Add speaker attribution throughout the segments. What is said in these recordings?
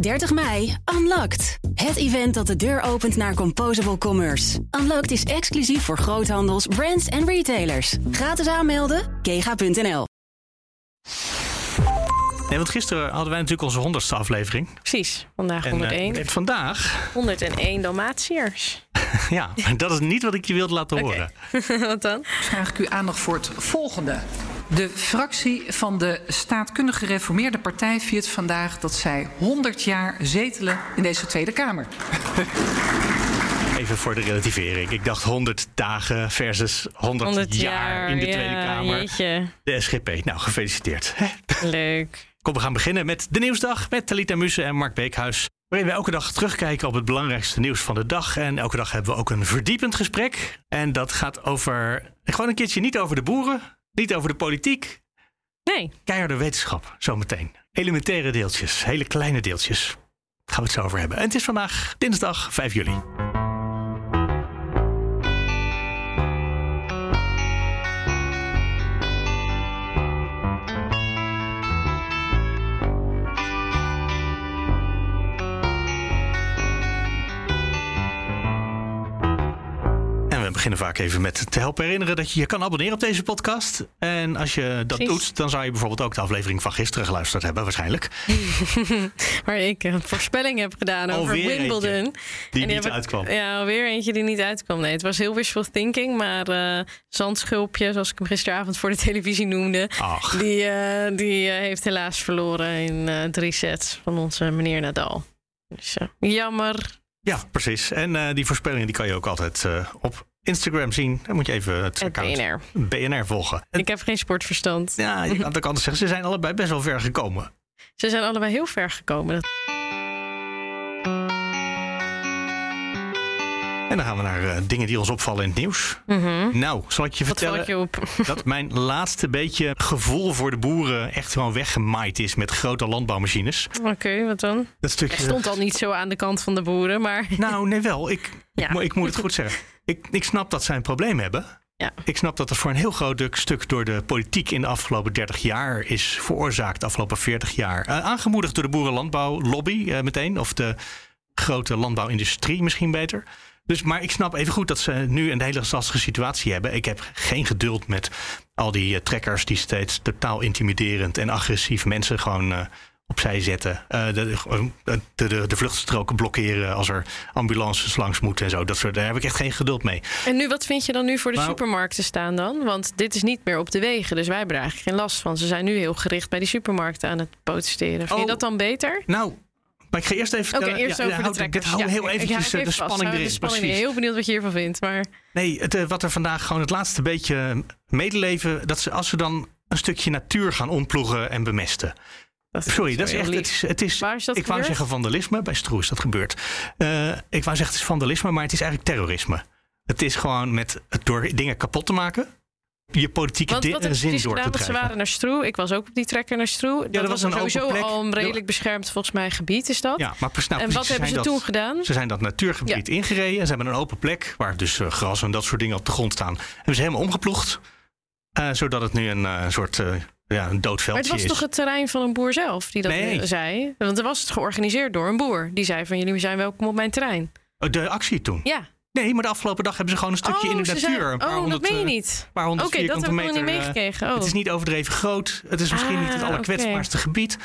Speaker 1: 30 mei, Unlocked. Het event dat de deur opent naar Composable Commerce. Unlocked is exclusief voor groothandels, brands en retailers. Gratis aanmelden, kega.nl.
Speaker 2: Nee, want gisteren hadden wij natuurlijk onze honderdste aflevering.
Speaker 3: Precies, vandaag
Speaker 2: En,
Speaker 3: 101.
Speaker 2: eh, en vandaag,
Speaker 3: 101 Dalmatiërs.
Speaker 2: ja, maar dat is niet wat ik je wilde laten horen.
Speaker 3: Wat dan?
Speaker 4: vraag ik u aandacht voor het volgende. De fractie van de staatkundig gereformeerde partij viert vandaag dat zij 100 jaar zetelen in deze Tweede Kamer.
Speaker 2: Even voor de relativering. Ik dacht 100 dagen versus 100,
Speaker 3: 100
Speaker 2: jaar, in de
Speaker 3: ja,
Speaker 2: Tweede Kamer.
Speaker 3: Jeetje,
Speaker 2: De SGP. Nou, gefeliciteerd. Hè?
Speaker 3: leuk.
Speaker 2: Kom, we gaan beginnen met de Nieuwsdag met Talita Muse en Mark Beekhuis. Waarin we elke dag terugkijken op het belangrijkste nieuws van de dag. En elke dag hebben we ook een verdiepend gesprek. En dat gaat over, gewoon een keertje niet over de boeren, niet over de politiek.
Speaker 3: Nee,
Speaker 2: Keiharde wetenschap, zometeen. Elementaire deeltjes, hele kleine deeltjes. Daar gaan we het zo over hebben. En het is vandaag dinsdag 5 juli. Beginnen vaak even met te helpen herinneren dat je je kan abonneren op deze podcast. En als je dat
Speaker 3: Precies.
Speaker 2: doet, dan zou je bijvoorbeeld ook de aflevering van gisteren geluisterd hebben, waarschijnlijk.
Speaker 3: waar ik een voorspelling heb gedaan over
Speaker 2: Alweer
Speaker 3: Wimbledon.
Speaker 2: Die niet
Speaker 3: heb ik-
Speaker 2: uitkwam.
Speaker 3: Ja, alweer eentje die niet uitkwam. Nee, het was heel wishful thinking, maar eh Zandschulpje, zoals ik hem gisteravond voor de televisie noemde,
Speaker 2: Ach.
Speaker 3: die, eh, die eh, heeft helaas verloren in drie sets van onze meneer Nadal. Dus jammer.
Speaker 2: Ja, precies. En die voorspellingen die kan je ook altijd op Instagram zien. Dan moet je even het,
Speaker 3: BNR.
Speaker 2: BNR volgen. En,
Speaker 3: Ik heb geen sportverstand.
Speaker 2: ja, je kan het ook anders zeggen. Ze zijn allebei best wel ver gekomen.
Speaker 3: Ze zijn allebei heel ver gekomen.
Speaker 2: En dan gaan we naar eh, dingen die ons opvallen in het nieuws. Nou, zal ik je
Speaker 3: Wat
Speaker 2: vertellen
Speaker 3: je op?
Speaker 2: dat mijn laatste beetje gevoel voor de boeren echt gewoon weggemaaid is met grote landbouwmachines.
Speaker 3: Oké, wat dan?
Speaker 2: Dat stukje.
Speaker 3: Stond al niet zo aan de kant van de boeren, maar
Speaker 2: Nou, nee wel. Ik,
Speaker 3: Ja.
Speaker 2: ik, ik moet het goed zeggen. Ik, ik snap dat zij een probleem hebben.
Speaker 3: ja.
Speaker 2: Ik snap dat het voor een heel groot stuk door de politiek in de afgelopen 30 jaar is veroorzaakt, de afgelopen 40 jaar. Eh, aangemoedigd door de boerenlandbouwlobby eh, meteen, of de grote landbouwindustrie misschien beter. Dus, maar ik snap even goed dat ze nu een hele lastige situatie hebben. Ik heb geen geduld met al die eh, trekkers die steeds totaal intimiderend en agressief mensen gewoon eh, opzij zetten. Eh, de, de, de, de vluchtstroken blokkeren als er ambulances langs moeten en zo. Dat soort, daar heb ik echt geen geduld mee.
Speaker 3: En nu, wat vind je dan nu voor de
Speaker 2: Nou-
Speaker 3: supermarkten staan dan? Want dit is niet meer op de wegen, dus wij hebben er eigenlijk geen last van. Ze zijn nu heel gericht bij die supermarkten aan het protesteren. Vind je
Speaker 2: Oh.
Speaker 3: dat dan beter?
Speaker 2: Nou, maar ik ga eerst even
Speaker 3: Oké,
Speaker 2: vertellen.
Speaker 3: eerst
Speaker 2: ja,
Speaker 3: over de.
Speaker 2: Dit hou heel
Speaker 3: ik-
Speaker 2: eventjes
Speaker 3: ik
Speaker 2: eh, de
Speaker 3: even vast.
Speaker 2: spanning
Speaker 3: Houden
Speaker 2: erin.
Speaker 3: De spanning erin.
Speaker 2: Precies.
Speaker 3: Heel benieuwd wat je hiervan vindt. Maar
Speaker 2: Nee, het, eh, wat er vandaag gewoon het laatste beetje medeleven... dat ze als ze dan een stukje natuur gaan ontploegen en bemesten.
Speaker 3: dat
Speaker 2: Sorry, dat is echt... Het is, het is,
Speaker 3: Waar is dat
Speaker 2: ik wou zeggen vandalisme. Bij Stroe is dat gebeurd. Eh, ik wou zeggen het is vandalisme, maar het is eigenlijk terrorisme. Het is gewoon met het door dingen kapot te maken... je politieke
Speaker 3: Want wat
Speaker 2: zin door te
Speaker 3: gedaan? Want ze waren naar Stroe. Ik was ook op die trekker naar Stroe. Dat,
Speaker 2: er
Speaker 3: was
Speaker 2: was een
Speaker 3: sowieso
Speaker 2: open plek.
Speaker 3: al een redelijk beschermd volgens mij gebied, is dat?
Speaker 2: Ja, maar nou,
Speaker 3: en wat hebben ze toen
Speaker 2: dat-
Speaker 3: gedaan?
Speaker 2: Ze zijn dat natuurgebied ingereden. En ze hebben een open plek waar dus eh, gras en dat soort dingen op de grond staan. Hebben ze helemaal omgeploegd. eh, zodat het nu een eh, soort ja, een dood
Speaker 3: Maar het was
Speaker 2: is.
Speaker 3: toch het terrein van een boer zelf die dat
Speaker 2: Nee.
Speaker 3: zei? Want er was het georganiseerd door een boer. Die zei van jullie zijn welkom op mijn terrein.
Speaker 2: Oh, De actie toen.
Speaker 3: Ja.
Speaker 2: Nee, maar de afgelopen dag hebben ze gewoon een stukje in de natuur.
Speaker 3: zei-
Speaker 2: een paar
Speaker 3: oh,
Speaker 2: honderd,
Speaker 3: dat meen je
Speaker 2: eh,
Speaker 3: niet. Oké, dat heb
Speaker 2: vierkante
Speaker 3: ik nog niet
Speaker 2: eh,
Speaker 3: meegekregen. Oh.
Speaker 2: Het is niet overdreven groot. Het is misschien niet het
Speaker 3: Ah,
Speaker 2: allerkwetsbaarste gebied.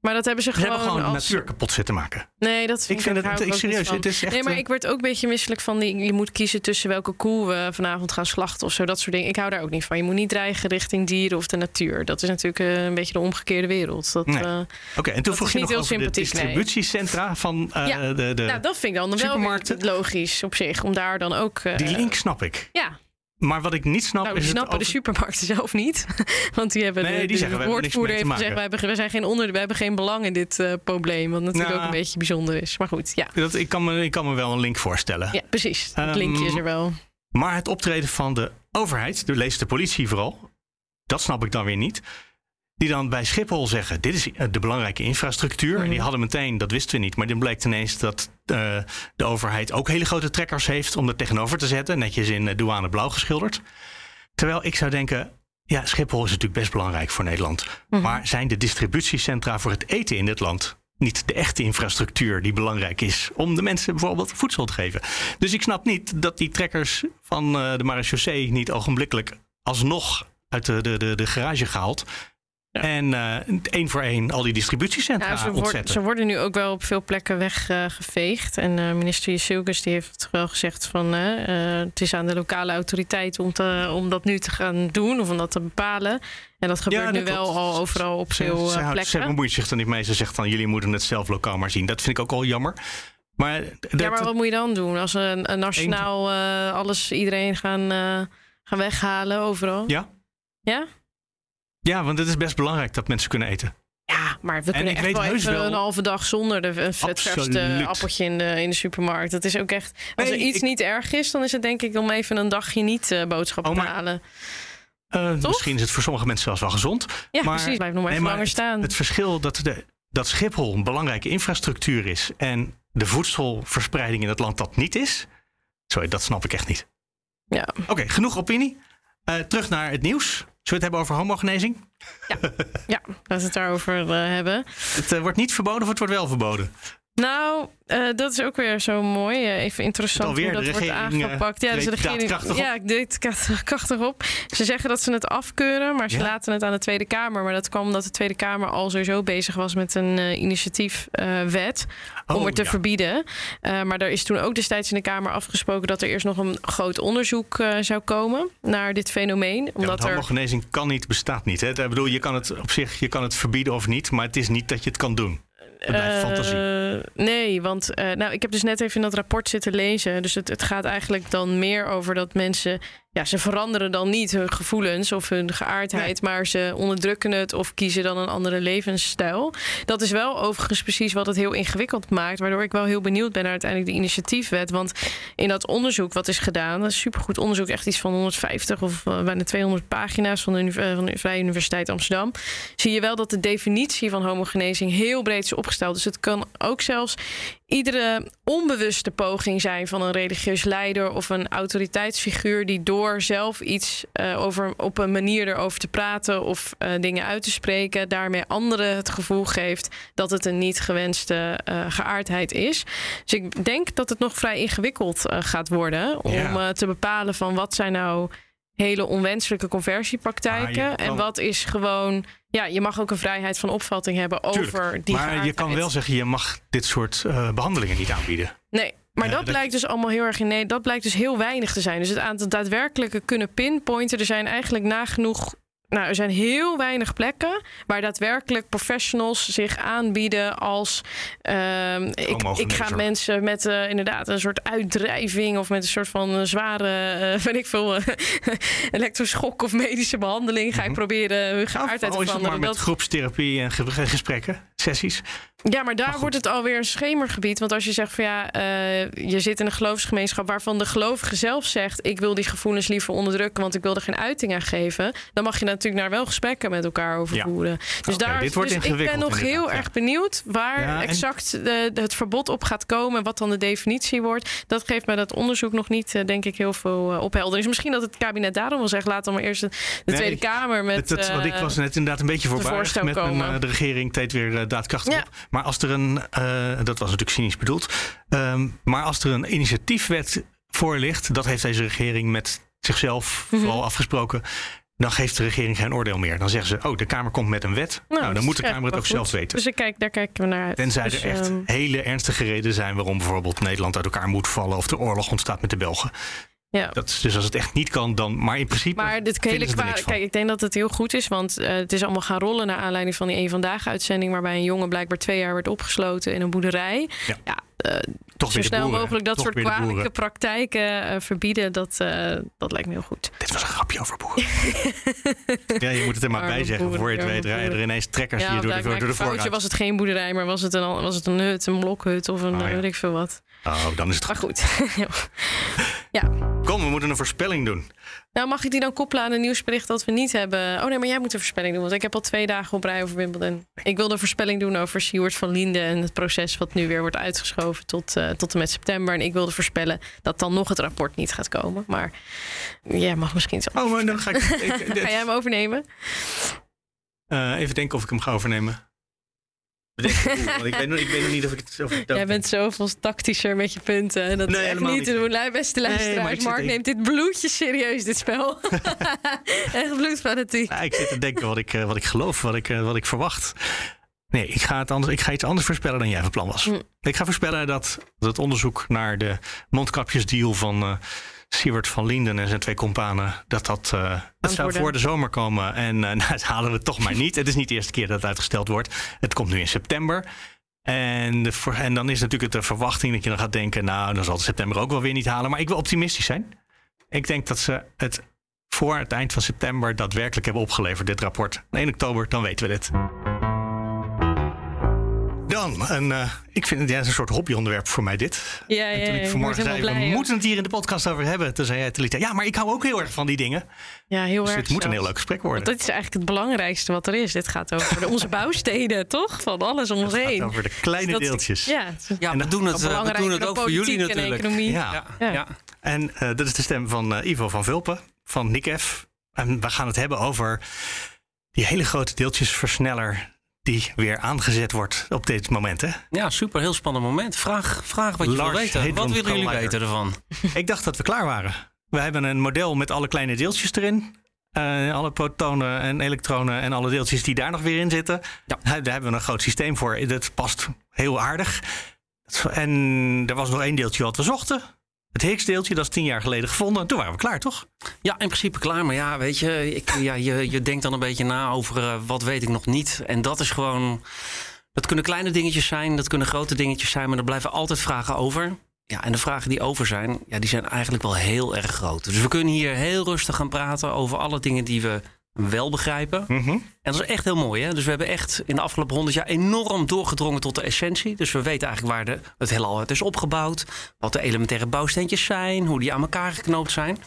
Speaker 3: Maar dat hebben ze
Speaker 2: Ze
Speaker 3: gewoon,
Speaker 2: hebben gewoon de natuur kapot zitten maken.
Speaker 3: Nee, dat vind
Speaker 2: Ik vind
Speaker 3: ik,
Speaker 2: het-
Speaker 3: ook niet
Speaker 2: serieus, het is echt,
Speaker 3: Nee, maar
Speaker 2: eh,
Speaker 3: ik word ook een beetje misselijk van die. Je moet kiezen tussen welke koe we vanavond gaan slachten of zo. Dat soort dingen. Ik hou daar ook niet van. Je moet niet dreigen richting dieren of de natuur. Dat is natuurlijk eh, een beetje de omgekeerde wereld. Dat,
Speaker 2: Nee.
Speaker 3: eh,
Speaker 2: Oké, en toen vroeg je
Speaker 3: niet
Speaker 2: nog over de
Speaker 3: nee.
Speaker 2: distributiecentra van
Speaker 3: Ja.
Speaker 2: de, de
Speaker 3: nou, dat vind ik dan wel logisch op zich. Om daar dan ook.
Speaker 2: Die link snap ik.
Speaker 3: Ja,
Speaker 2: Maar wat ik niet snap
Speaker 3: nou,
Speaker 2: is
Speaker 3: die
Speaker 2: het
Speaker 3: snappen de supermarkten zelf niet. Want die hebben
Speaker 2: Nee,
Speaker 3: de,
Speaker 2: die zeggen, we
Speaker 3: woordvoerder heeft gezegd: wij hebben, wij zijn geen onder, we hebben geen belang in dit eh, probleem. Wat natuurlijk
Speaker 2: Nou.
Speaker 3: ook een beetje bijzonder is. Maar goed, ja.
Speaker 2: Dat, ik, kan me, ik kan me wel een link voorstellen.
Speaker 3: Ja, precies. Het
Speaker 2: Ehm,
Speaker 3: linkje is er wel.
Speaker 2: Maar het optreden van de overheid, de lees de politie vooral, dat snap ik dan weer niet. Die dan bij Schiphol zeggen: Dit is eh, de belangrijke infrastructuur. En die hadden meteen, dat wisten we niet. Maar dan blijkt ineens dat eh, de overheid ook hele grote trekkers heeft om er tegenover te zetten. Netjes in eh, douane blauw geschilderd. Terwijl ik zou denken. Ja, Schiphol is natuurlijk best belangrijk voor Nederland. Maar zijn de distributiecentra voor het eten in dit land niet de echte infrastructuur die belangrijk is om de mensen bijvoorbeeld voedsel te geven. Dus ik snap niet dat die trekkers van de marechaussee niet ogenblikkelijk alsnog uit de, de, de, de garage gehaald en uh, één voor één al die distributiecentra ja, ze
Speaker 3: ontzetten. ze worden nu ook wel op veel plekken weggeveegd. Uh, en uh, minister Jesilgus die heeft wel gezegd van... het is aan de lokale autoriteit om, te, om dat nu te gaan doen of om dat te bepalen. En dat gebeurt nu wel al overal op veel
Speaker 2: ze,
Speaker 3: plekken.
Speaker 2: Ze bemoeit zich er niet mee. Ze zegt dan, jullie moeten het zelf lokaal maar zien. Dat vind ik ook al jammer. Maar
Speaker 3: ja, maar wat moet je dan doen? Als we een, nationaal alles, iedereen gaan, gaan weghalen overal?
Speaker 2: Ja.
Speaker 3: Ja?
Speaker 2: Ja, want het is best belangrijk dat mensen kunnen eten.
Speaker 3: Ja, maar we kunnen echt wel even een halve dag zonder de, het verste appeltje in de, in de supermarkt. Dat is ook echt... Als er iets niet erg is, dan is het denk ik om even een dagje niet uh, boodschappen oh, te halen.
Speaker 2: Uh, misschien is het voor sommige mensen zelfs wel gezond.
Speaker 3: Ja, maar, precies. Blijf nog maar even langer staan.
Speaker 2: Het, verschil dat, de, dat Schiphol een belangrijke infrastructuur is... en de voedselverspreiding in het land dat niet is... Sorry, dat snap ik echt niet.
Speaker 3: Ja.
Speaker 2: Oké, genoeg opinie. Uh, terug naar het nieuws. Zullen we het hebben over homogenezing?
Speaker 3: Ja, ja laten we het daarover uh, hebben.
Speaker 2: Het uh, wordt niet verboden of het wordt wel verboden?
Speaker 3: Nou, uh, dat is ook weer zo mooi. Uh, even interessant hoe dat wordt aangepakt. Ja, dus de regering, ja, ik deed krachtig op. Ze zeggen dat ze het afkeuren, maar ze laten het aan de Tweede Kamer. Maar dat kwam omdat de Tweede Kamer al sowieso bezig was met een uh, initiatiefwet om oh, het te verbieden. maar er is toen ook destijds in de Kamer afgesproken dat er eerst nog een groot onderzoek zou komen naar dit fenomeen.
Speaker 2: Omdat ja, homogenezing kan niet, bestaat niet. Hè? Ik bedoel, je kan het op zich je kan het verbieden of niet, maar het is niet dat je het kan doen.
Speaker 3: Uh, nee, want uh, nou, ik heb dus net even in dat rapport zitten lezen. Dus het, het gaat eigenlijk dan meer over dat mensen ja, ze veranderen dan niet hun gevoelens of hun geaardheid, maar ze onderdrukken het of kiezen dan een andere levensstijl. Dat is wel overigens precies wat het heel ingewikkeld maakt, waardoor ik wel heel benieuwd ben naar uiteindelijk de initiatiefwet. Want in dat onderzoek wat is gedaan, dat is supergoed onderzoek, echt iets van 150 of uh, bijna 200 pagina's van de, van de Vrije Universiteit Amsterdam, zie je wel dat de definitie van homogenezing heel breed is opgesteld. Dus het kan ook zelfs iedere onbewuste poging zijn van een religieus leider of een autoriteitsfiguur die door zelf iets uh, over op een manier erover te praten of uh, dingen uit te spreken, daarmee anderen het gevoel geeft dat het een niet gewenste uh, geaardheid is. Dus ik denk dat het nog vrij ingewikkeld gaat worden om ja. te bepalen van wat zijn nou hele onwenselijke conversiepraktijken. En wat is gewoon. Ja, je mag ook een vrijheid van opvatting hebben over die.
Speaker 2: Maar je kan wel zeggen, je mag dit soort uh, behandelingen niet aanbieden.
Speaker 3: Nee. Maar dat, dat blijkt dus allemaal heel erg in nee, dat blijkt dus heel weinig te zijn. Dus het aantal daadwerkelijke kunnen pinpointen. Er zijn eigenlijk nagenoeg nou, er zijn heel weinig plekken waar daadwerkelijk professionals zich aanbieden als uh, ik, ik ga mensen met uh, inderdaad een soort uitdrijving of met een soort van zware, uh, weet ik veel, elektroschok of medische behandeling ga ik mhm. proberen hun geaardheid te veranderen.
Speaker 2: maar met dat... groepstherapie en gesprekken, sessies.
Speaker 3: Ja, maar daar wordt het alweer een schemergebied. Want als je zegt van ja, uh, je zit in een geloofsgemeenschap waarvan de gelovige zelf zegt: ik wil die gevoelens liever onderdrukken, want ik wil er geen uiting aan geven. Dan mag je natuurlijk daar wel gesprekken met elkaar over voeren. Dus, okay, daar, dus ik ben nog heel erg benieuwd waar ja, exact de, het verbod op gaat komen. Wat dan de definitie wordt. Dat geeft mij dat onderzoek nog niet, uh, denk ik, heel veel uh, opheldering. Dus misschien dat het kabinet daarom wil zeggen: laat dan maar eerst de, de nee, Tweede Kamer met.
Speaker 2: Het, want ik was net inderdaad een beetje voorbarig met mijn, de regering treedt weer daadkrachtig op. Maar als er een, uh, dat was natuurlijk cynisch bedoeld, um, maar als er een initiatiefwet voor ligt, dat heeft deze regering met zichzelf mm -hmm. vooral afgesproken. Dan geeft de regering geen oordeel meer. Dan zeggen ze, oh, de Kamer komt met een wet. Nou, nou dan moet de Kamer het ook goed. zelf weten.
Speaker 3: Dus ik kijk, daar kijken we naar uit.
Speaker 2: Tenzij
Speaker 3: dus,
Speaker 2: er echt um... hele ernstige redenen zijn... waarom bijvoorbeeld Nederland uit elkaar moet vallen... of de oorlog ontstaat met de Belgen. Ja. Dat, dus als het echt niet kan, dan. Maar in principe.
Speaker 3: Maar dit hele kwa- Kijk, ik denk dat het heel goed is. Want uh, het is allemaal gaan rollen naar aanleiding van die een vandaag uitzending. Waarbij een jongen blijkbaar twee jaar werd opgesloten in een boerderij. Ja. ja uh, Toch zo snel boeren, mogelijk dat soort kwalijke praktijken uh, verbieden. Dat, dat lijkt me heel goed.
Speaker 2: Dit was een grapje over boeren. ja, je moet het er maar, bij zeggen. Voor je het weet rijden er ineens trekkers ja, hier door de, door de
Speaker 3: was het geen boerderij, maar was het een, was het een hut, een blokhut of een oh, ja. weet ik veel wat.
Speaker 2: Oh, dan is het
Speaker 3: maar goed. ja.
Speaker 2: Kom, we moeten een voorspelling doen.
Speaker 3: Nou, mag ik die dan koppelen aan een nieuwsbericht dat we niet hebben? Oh nee, maar jij moet een voorspelling doen, want ik heb al twee dagen op rij over Wimbledon. Ik wil een voorspelling doen over Sjoerd van Linden en het proces wat nu weer wordt uitgeschoven tot, uh, tot en met september. En ik wilde voorspellen dat dan nog het rapport niet gaat komen. Maar jij mag misschien zo.
Speaker 2: Oh, maar dan ga ik. ik
Speaker 3: ga jij hem overnemen?
Speaker 2: Uh, even denken of ik hem ga overnemen. Want ik weet, nog, ik weet nog niet of ik het... Dat-
Speaker 3: Jij bent zoveel tactischer met je punten. Dat
Speaker 2: Nee,
Speaker 3: is echt niet te
Speaker 2: niet.
Speaker 3: doen. Lui, Beste luisteraars, Mark neemt dit bloedjes serieus, dit spel. echt bloedfanatiek.
Speaker 2: Ja, ik zit te denken wat ik, eh, wat ik geloof, wat ik, eh, wat ik verwacht. Nee, ik ga, het anders, ik ga iets anders voorspellen dan jij van plan was.
Speaker 3: Hm.
Speaker 2: Ik ga voorspellen dat, dat het onderzoek naar de mondkapjesdeal van eh Siewert van Linden en zijn twee companen, dat dat, eh, dat zou voor de zomer komen. En eh nou, dat halen we toch maar niet. Het is niet de eerste keer dat het uitgesteld wordt. Het komt nu in september. En, de, ver- en dan is natuurlijk de verwachting dat je dan gaat denken, nou, dan zal het september ook wel weer niet halen. Maar ik wil optimistisch zijn. Ik denk dat ze het voor het eind van september daadwerkelijk hebben opgeleverd, dit rapport. 1 oktober, dan weten we dit. Dan, een, eh, ik vind het ja, het is een soort hobbyonderwerp voor mij dit.
Speaker 3: Ja,
Speaker 2: En
Speaker 3: ja,
Speaker 2: toen
Speaker 3: ja,
Speaker 2: ik vanmorgen zei, we moeten het hier in de podcast over hebben. Toen zei jij, Talita, ja, maar ik hou ook heel erg van die dingen.
Speaker 3: Ja, heel
Speaker 2: Dus
Speaker 3: erg
Speaker 2: dit moet een heel leuk gesprek worden.
Speaker 3: Want dit is eigenlijk het belangrijkste wat er is. Dit gaat over de- onze bouwstenen, toch? Van alles om ons
Speaker 2: Het gaat
Speaker 3: heen.
Speaker 2: over de kleine
Speaker 3: Dus dat-
Speaker 2: deeltjes.
Speaker 3: Ja, het
Speaker 2: En
Speaker 5: we doen het, eh, we doen het ook voor jullie
Speaker 3: en
Speaker 5: natuurlijk.
Speaker 3: economie.
Speaker 2: Ja.
Speaker 5: Ja,
Speaker 3: Ja.
Speaker 5: ja.
Speaker 2: En eh, dat is de stem van eh, Ivo van Vulpen, van NICEF. En we gaan het hebben over die hele grote deeltjesversneller die weer aangezet wordt op dit moment. Hè?
Speaker 5: Ja, super. Heel spannend moment. Vraag, vraag wat je wil weten. Wat willen jullie weten ervan?
Speaker 2: Ik dacht dat we klaar waren. We hebben een model met alle kleine deeltjes erin. Eh, alle protonen en elektronen en alle deeltjes die daar nog weer in zitten.
Speaker 5: Ja.
Speaker 2: Daar daar hebben we een groot systeem voor. Dat past heel aardig. En er was nog één deeltje wat we zochten. Het Higgs-deeltje, dat is tien jaar geleden gevonden. Toen waren we klaar, toch?
Speaker 5: Ja, in principe klaar. Maar ja, weet je, ik, ja, je, je denkt dan een beetje na over eh, wat weet ik nog niet. En dat is gewoon. Dat kunnen kleine dingetjes zijn, dat kunnen grote dingetjes zijn, maar er blijven altijd vragen over. Ja, en de vragen die over zijn, ja, die zijn eigenlijk wel heel erg groot. Dus we kunnen hier heel rustig gaan praten over alle dingen die we wel begrijpen.
Speaker 2: Mhm.
Speaker 5: En dat is echt heel mooi. Hè? Dus we hebben echt in de afgelopen honderd jaar enorm doorgedrongen tot de essentie. Dus we weten eigenlijk waar de, het heelal uit is opgebouwd. Wat de elementaire bouwsteentjes zijn. Hoe die aan elkaar geknoopt zijn.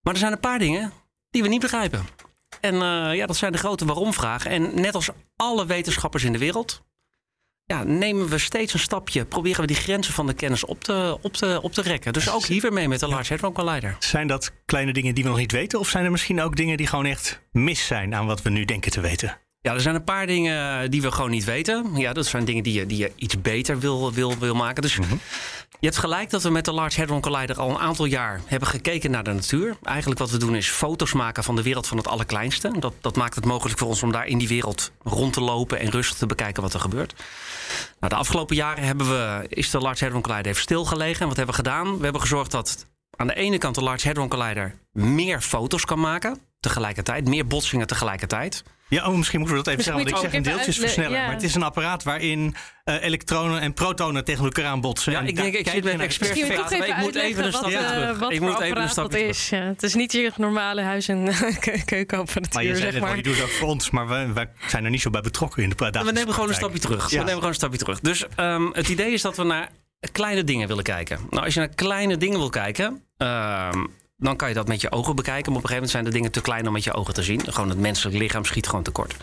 Speaker 5: Maar er zijn een paar dingen die we niet begrijpen. En eh, ja, dat zijn de grote waarom-vragen. En net als alle wetenschappers in de wereld... Ja, nemen we steeds een stapje. Proberen we die grenzen van de kennis op te, op te, op te rekken. Dus ook hier weer mee met de Large Hadron Collider.
Speaker 2: Zijn dat kleine dingen die we nog niet weten? Of zijn er misschien ook dingen die gewoon echt mis zijn aan wat we nu denken te weten?
Speaker 5: Ja, er zijn een paar dingen die we gewoon niet weten. Ja, dat zijn dingen die je, die je iets beter wil, wil, wil maken. Dus je hebt gelijk dat we met de Large Hadron Collider al een aantal jaar hebben gekeken naar de natuur. Eigenlijk wat we doen is foto's maken van de wereld van het allerkleinste. Dat, dat maakt het mogelijk voor ons om daar in die wereld rond te lopen en rustig te bekijken wat er gebeurt. Nou, de afgelopen jaren hebben we, is de Large Hadron Collider even stilgelegen. En wat hebben we gedaan? We hebben gezorgd dat aan de ene kant de Large Hadron Collider meer foto's kan maken tegelijkertijd. Meer botsingen tegelijkertijd.
Speaker 2: Ja, oh, misschien moeten we dat even
Speaker 3: Misschien
Speaker 2: zeggen. Want ik zeg een deeltjesversneller.
Speaker 3: uitleggen, ja.
Speaker 2: Maar het is een apparaat waarin eh, elektronen en protonen tegen elkaar aanbotsen.
Speaker 5: Ja,
Speaker 2: En
Speaker 5: ik denk, ik zit met
Speaker 3: even
Speaker 5: maar ik moet even een stapje
Speaker 3: wat, eh,
Speaker 5: terug.
Speaker 3: wat
Speaker 5: Ik moet even een stapje
Speaker 3: dat
Speaker 5: terug.
Speaker 3: is. Ja, het is niet je normale huis- en keukenapparatuur,
Speaker 2: Maar je
Speaker 3: zeg maar.
Speaker 2: je doet het ook voor ons. Maar we, wij zijn er niet zo bij betrokken in de dagelijkse
Speaker 5: We nemen gewoon een
Speaker 2: praktijk.
Speaker 5: stapje terug.
Speaker 2: Ja.
Speaker 5: We nemen gewoon een stapje terug. Dus ehm, het idee is dat we naar kleine dingen willen kijken. Nou, als je naar kleine dingen wil kijken, ehm, dan kan je dat met je ogen bekijken. Maar op een gegeven moment zijn de dingen te klein om met je ogen te zien. Gewoon het menselijk lichaam schiet gewoon tekort.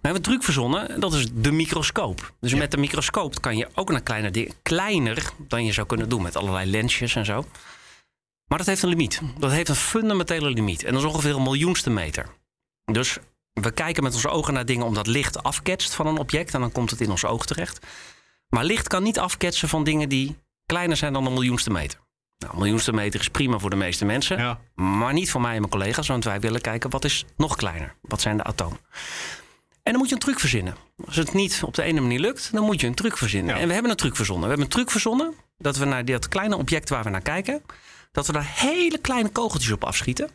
Speaker 5: We hebben een truc verzonnen, dat is de microscoop. Dus met de microscoop kan je ook naar kleine dingen, kleiner dan je zou kunnen doen met allerlei lensjes en zo. Maar dat heeft een limiet. Dat heeft een fundamentele limiet. En dat is ongeveer een miljoenste meter. Dus we kijken met onze ogen naar dingen omdat licht afketst van een object en dan komt het in ons oog terecht. Maar licht kan niet afketsen van dingen die kleiner zijn dan een miljoenste meter. Nou, miljoenste meter is prima voor de meeste mensen,
Speaker 2: Ja.
Speaker 5: maar niet voor mij en mijn collega's, want wij willen kijken wat is nog kleiner. Wat zijn de atomen? En dan moet je een truc verzinnen. Als het niet op de ene manier lukt, dan moet je een truc verzinnen.
Speaker 2: Ja.
Speaker 5: En we hebben een truc verzonnen. We hebben een truc verzonnen dat we naar dat kleine object waar we naar kijken, dat we daar hele kleine kogeltjes op afschieten.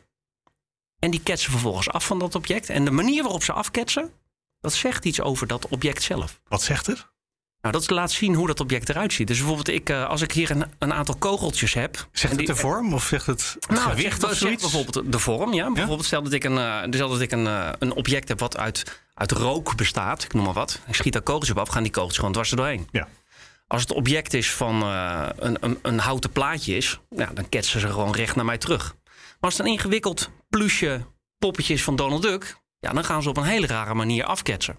Speaker 5: En die ketsen vervolgens af van dat object. En de manier waarop ze afketsen, dat zegt iets over dat object zelf.
Speaker 2: Wat zegt het?
Speaker 5: Nou, dat laat zien hoe dat object eruit ziet. Dus bijvoorbeeld, ik, eh, als ik hier een, een aantal kogeltjes heb.
Speaker 2: Zegt het de vorm of zegt het het
Speaker 5: nou,
Speaker 2: gewicht
Speaker 5: zegt,
Speaker 2: of zoiets?
Speaker 5: bijvoorbeeld de vorm. Ja? Bijvoorbeeld, stel dat ik, een, stel dat ik een, eh, een object heb wat uit, uit rook bestaat. Ik noem maar wat. Ik schiet daar kogeltjes op af, gaan die kogeltjes gewoon dwars er doorheen.
Speaker 2: Ja.
Speaker 5: Als het object is van een, een, een houten plaatje is, ja, dan ketsen ze gewoon recht naar mij terug. Maar als het een ingewikkeld plusje poppetje is van Donald Duck, ja, dan gaan ze op een hele rare manier afketsen.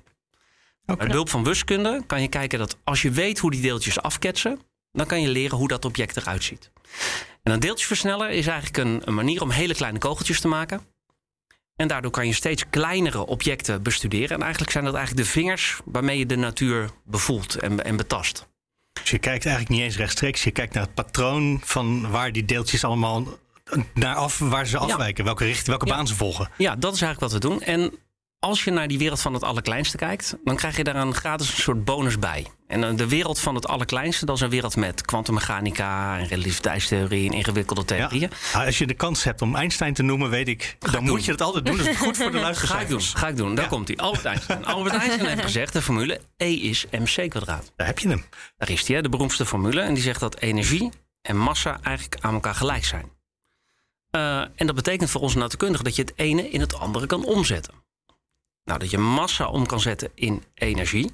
Speaker 5: Met behulp van wiskunde kan je kijken dat als je weet hoe die deeltjes afketsen, dan kan je leren hoe dat object eruit ziet. En een deeltjesversneller is eigenlijk een, een manier om hele kleine kogeltjes te maken. En daardoor kan je steeds kleinere objecten bestuderen. En eigenlijk zijn dat eigenlijk de vingers waarmee je de natuur bevoelt en, en betast.
Speaker 2: Dus je kijkt eigenlijk niet eens rechtstreeks. Je kijkt naar het patroon van waar die deeltjes allemaal naar af, waar ze afwijken. Welke richting, welke baan ze volgen.
Speaker 5: Ja, dat is eigenlijk wat we doen. En als je naar die wereld van het allerkleinste kijkt, dan krijg je daar een gratis een soort bonus bij. En eh, de wereld van het allerkleinste, dat is een wereld met kwantummechanica en relativiteitstheorie en ingewikkelde theorieën.
Speaker 2: Ja. Als je de kans hebt om Einstein te noemen, weet ik, dan moet je dat altijd doen. Dat is goed voor de.
Speaker 5: Ga ik doen. Ga ik doen. Daar komt hij. Albert Einstein. Albert Einstein heeft gezegd: de formule E is mc kwadraat.
Speaker 2: Daar heb je hem.
Speaker 5: Daar is hij, de beroemdste formule. En die zegt dat energie en massa eigenlijk aan elkaar gelijk zijn. Uh, en dat betekent voor onze natuurkundigen dat je het ene in het andere kan omzetten. Nou, dat je massa om kan zetten in energie.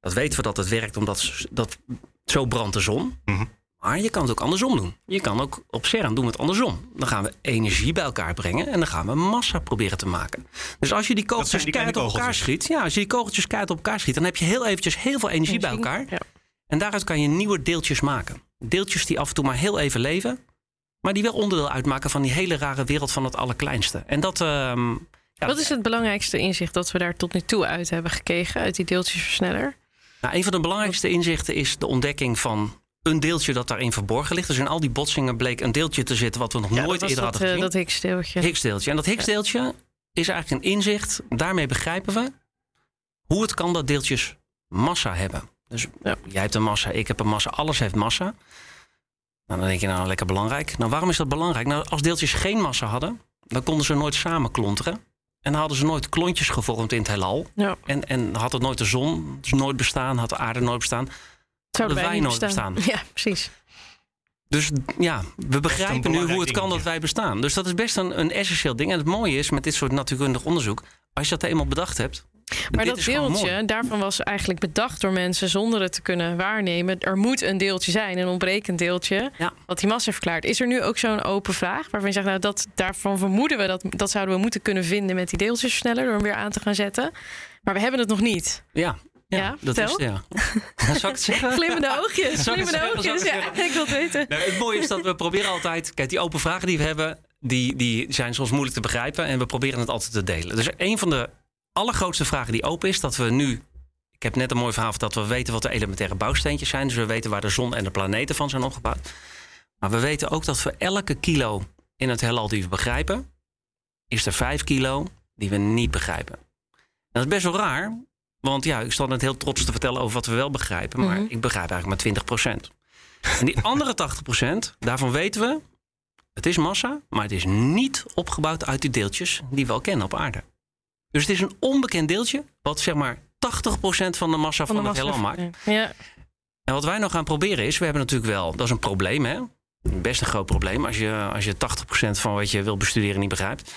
Speaker 5: Dat weten we dat het werkt omdat dat, zo brandt de zon.
Speaker 2: Mhm.
Speaker 5: Maar je kan het ook andersom doen. Je kan ook op CERN doen we het andersom. Dan gaan we energie bij elkaar brengen en dan gaan we massa proberen te maken. Dus als je die kogeltjes keihard op elkaar schiet, ja, als je die kogeltjes keihard op elkaar schiet, dan heb je heel eventjes heel veel energie, bij elkaar.
Speaker 3: Ja.
Speaker 5: En daaruit kan je nieuwe deeltjes maken. Deeltjes die af en toe maar heel even leven, maar die wel onderdeel uitmaken van die hele rare wereld van het allerkleinste. En dat. ehm,
Speaker 3: Wat is het belangrijkste inzicht dat we daar tot nu toe uit hebben gekregen uit die deeltjesversneller?
Speaker 5: Nou, een van de belangrijkste inzichten is de ontdekking van een deeltje dat daarin verborgen ligt. Dus in al die botsingen bleek een deeltje te zitten wat we nog
Speaker 3: Ja,
Speaker 5: nooit
Speaker 3: dat
Speaker 5: eerder
Speaker 3: dat,
Speaker 5: hadden
Speaker 3: eh,
Speaker 5: gezien.
Speaker 3: dat Higgs-deeltje.
Speaker 5: Higgs-deeltje. En dat Higgs-deeltje is eigenlijk een inzicht. Daarmee begrijpen we hoe het kan dat deeltjes massa hebben. Dus
Speaker 3: Ja.
Speaker 5: jij hebt een massa, ik heb een massa, alles heeft massa. Nou, dan denk je nou lekker belangrijk. Nou, waarom is dat belangrijk? Nou, als deeltjes geen massa hadden, dan konden ze nooit samen klonteren. En dan hadden ze nooit klontjes gevormd in het heelal.
Speaker 3: Ja.
Speaker 5: En, en had het nooit de zon dus nooit bestaan, had de aarde nooit bestaan.
Speaker 3: Zouden
Speaker 5: wij nooit bestaan.
Speaker 3: Ja, precies.
Speaker 5: Dus ja, we begrijpen nu hoe het kan dat wij bestaan. Dus dat is best een, een essentieel ding. En het mooie is met dit soort natuurkundig onderzoek, als je dat eenmaal bedacht hebt.
Speaker 3: Maar dat deeltje, daarvan was eigenlijk bedacht door mensen zonder het te kunnen waarnemen. Er moet een deeltje zijn, een ontbrekend deeltje,
Speaker 5: Ja.
Speaker 3: wat die massa verklaart. Is er nu ook zo'n open vraag waarvan je zegt, nou, dat, daarvan vermoeden we dat, dat zouden we moeten kunnen vinden met die deeltjesversneller door hem weer aan te gaan zetten. Maar we hebben het nog niet.
Speaker 5: Ja, ja,
Speaker 3: Ja,
Speaker 5: dat
Speaker 3: vertel.
Speaker 5: is ja. Zal ik het zeggen?
Speaker 3: Glimmende oogjes, glimmende
Speaker 5: ik
Speaker 3: oogjes. Ja, ik wil het weten.
Speaker 5: Nou, het mooie is dat we proberen altijd. Kijk, die open vragen die we hebben, die, die zijn soms moeilijk te begrijpen. En we proberen het altijd te delen. Dus een van de allergrootste vragen die open is, dat we nu. Ik heb net een mooi verhaal verteld, dat we weten wat de elementaire bouwsteentjes zijn. Dus we weten waar de zon en de planeten van zijn opgebouwd. Maar we weten ook dat voor elke kilo in het heelal die we begrijpen, is er 5 kilo die we niet begrijpen. En dat is best wel raar, want ja, ik stond net heel trots te vertellen over wat we wel begrijpen, maar
Speaker 3: Mhm.
Speaker 5: ik begrijp eigenlijk maar 20%. En die andere 80%, daarvan weten we, het is massa, maar het is niet opgebouwd uit die deeltjes die we al kennen op aarde. Dus het is een onbekend deeltje, wat zeg maar 80% van de massa van, het heelal maakt.
Speaker 3: Ja,
Speaker 5: En wat wij nou gaan proberen is, we hebben natuurlijk wel, dat is een probleem hè. Best een groot probleem als je, als je 80% van wat je wil bestuderen niet begrijpt.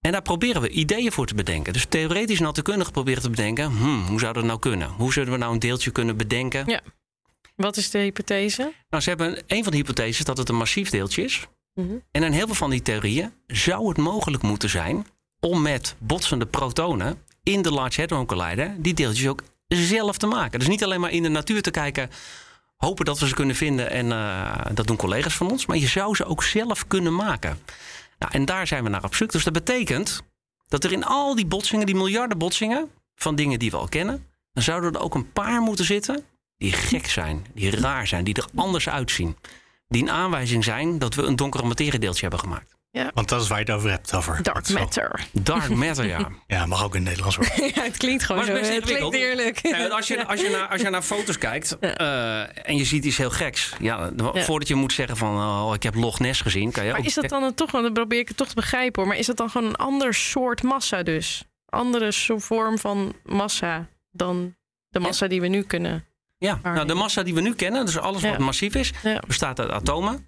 Speaker 5: En daar proberen we ideeën voor te bedenken. Dus theoretisch natuurkundig proberen te bedenken, hmm, hoe zou dat nou kunnen? Hoe zullen we nou een deeltje kunnen bedenken?
Speaker 3: Ja. wat is de hypothese?
Speaker 5: Nou, ze hebben een van de hypotheses dat het een massief deeltje is.
Speaker 3: Mhm.
Speaker 5: En in heel veel van die theorieën zou het mogelijk moeten zijn om met botsende protonen in de Large Hadron Collider die deeltjes ook zelf te maken. Dus niet alleen maar in de natuur te kijken, hopen dat we ze kunnen vinden en eh, dat doen collega's van ons, maar je zou ze ook zelf kunnen maken. Nou, en daar zijn we naar op zoek. Dus dat betekent dat er in al die botsingen, die miljarden botsingen van dingen die we al kennen, dan zouden er ook een paar moeten zitten die gek zijn, die raar zijn, die er anders uitzien. Die een aanwijzing zijn dat we een donkere materiedeeltje hebben gemaakt.
Speaker 2: Want dat is waar je het over hebt. Over
Speaker 3: Dark matter.
Speaker 5: Dark matter, ja.
Speaker 2: Ja, mag ook in het Nederlands worden.
Speaker 3: ja, het klinkt gewoon
Speaker 5: Maar
Speaker 3: zo.
Speaker 5: het
Speaker 3: klinkt eerlijk.
Speaker 5: Ja, als, je, als, je naar, als je naar foto's kijkt eh, en je ziet iets heel geks. Ja, dan-
Speaker 3: Ja.
Speaker 5: Voordat je moet zeggen van oh, ik heb Loch Ness gezien. Kan je
Speaker 3: Maar
Speaker 5: ook
Speaker 3: is dat dan een, toch, want dan probeer ik het toch te begrijpen hoor. Maar is dat dan gewoon een ander soort massa dus? Andere vorm van massa dan de massa die we nu kunnen.
Speaker 5: Ja, nou, de massa die we nu kennen, dus alles
Speaker 3: Ja.
Speaker 5: wat massief is,
Speaker 3: Ja.
Speaker 5: bestaat uit atomen.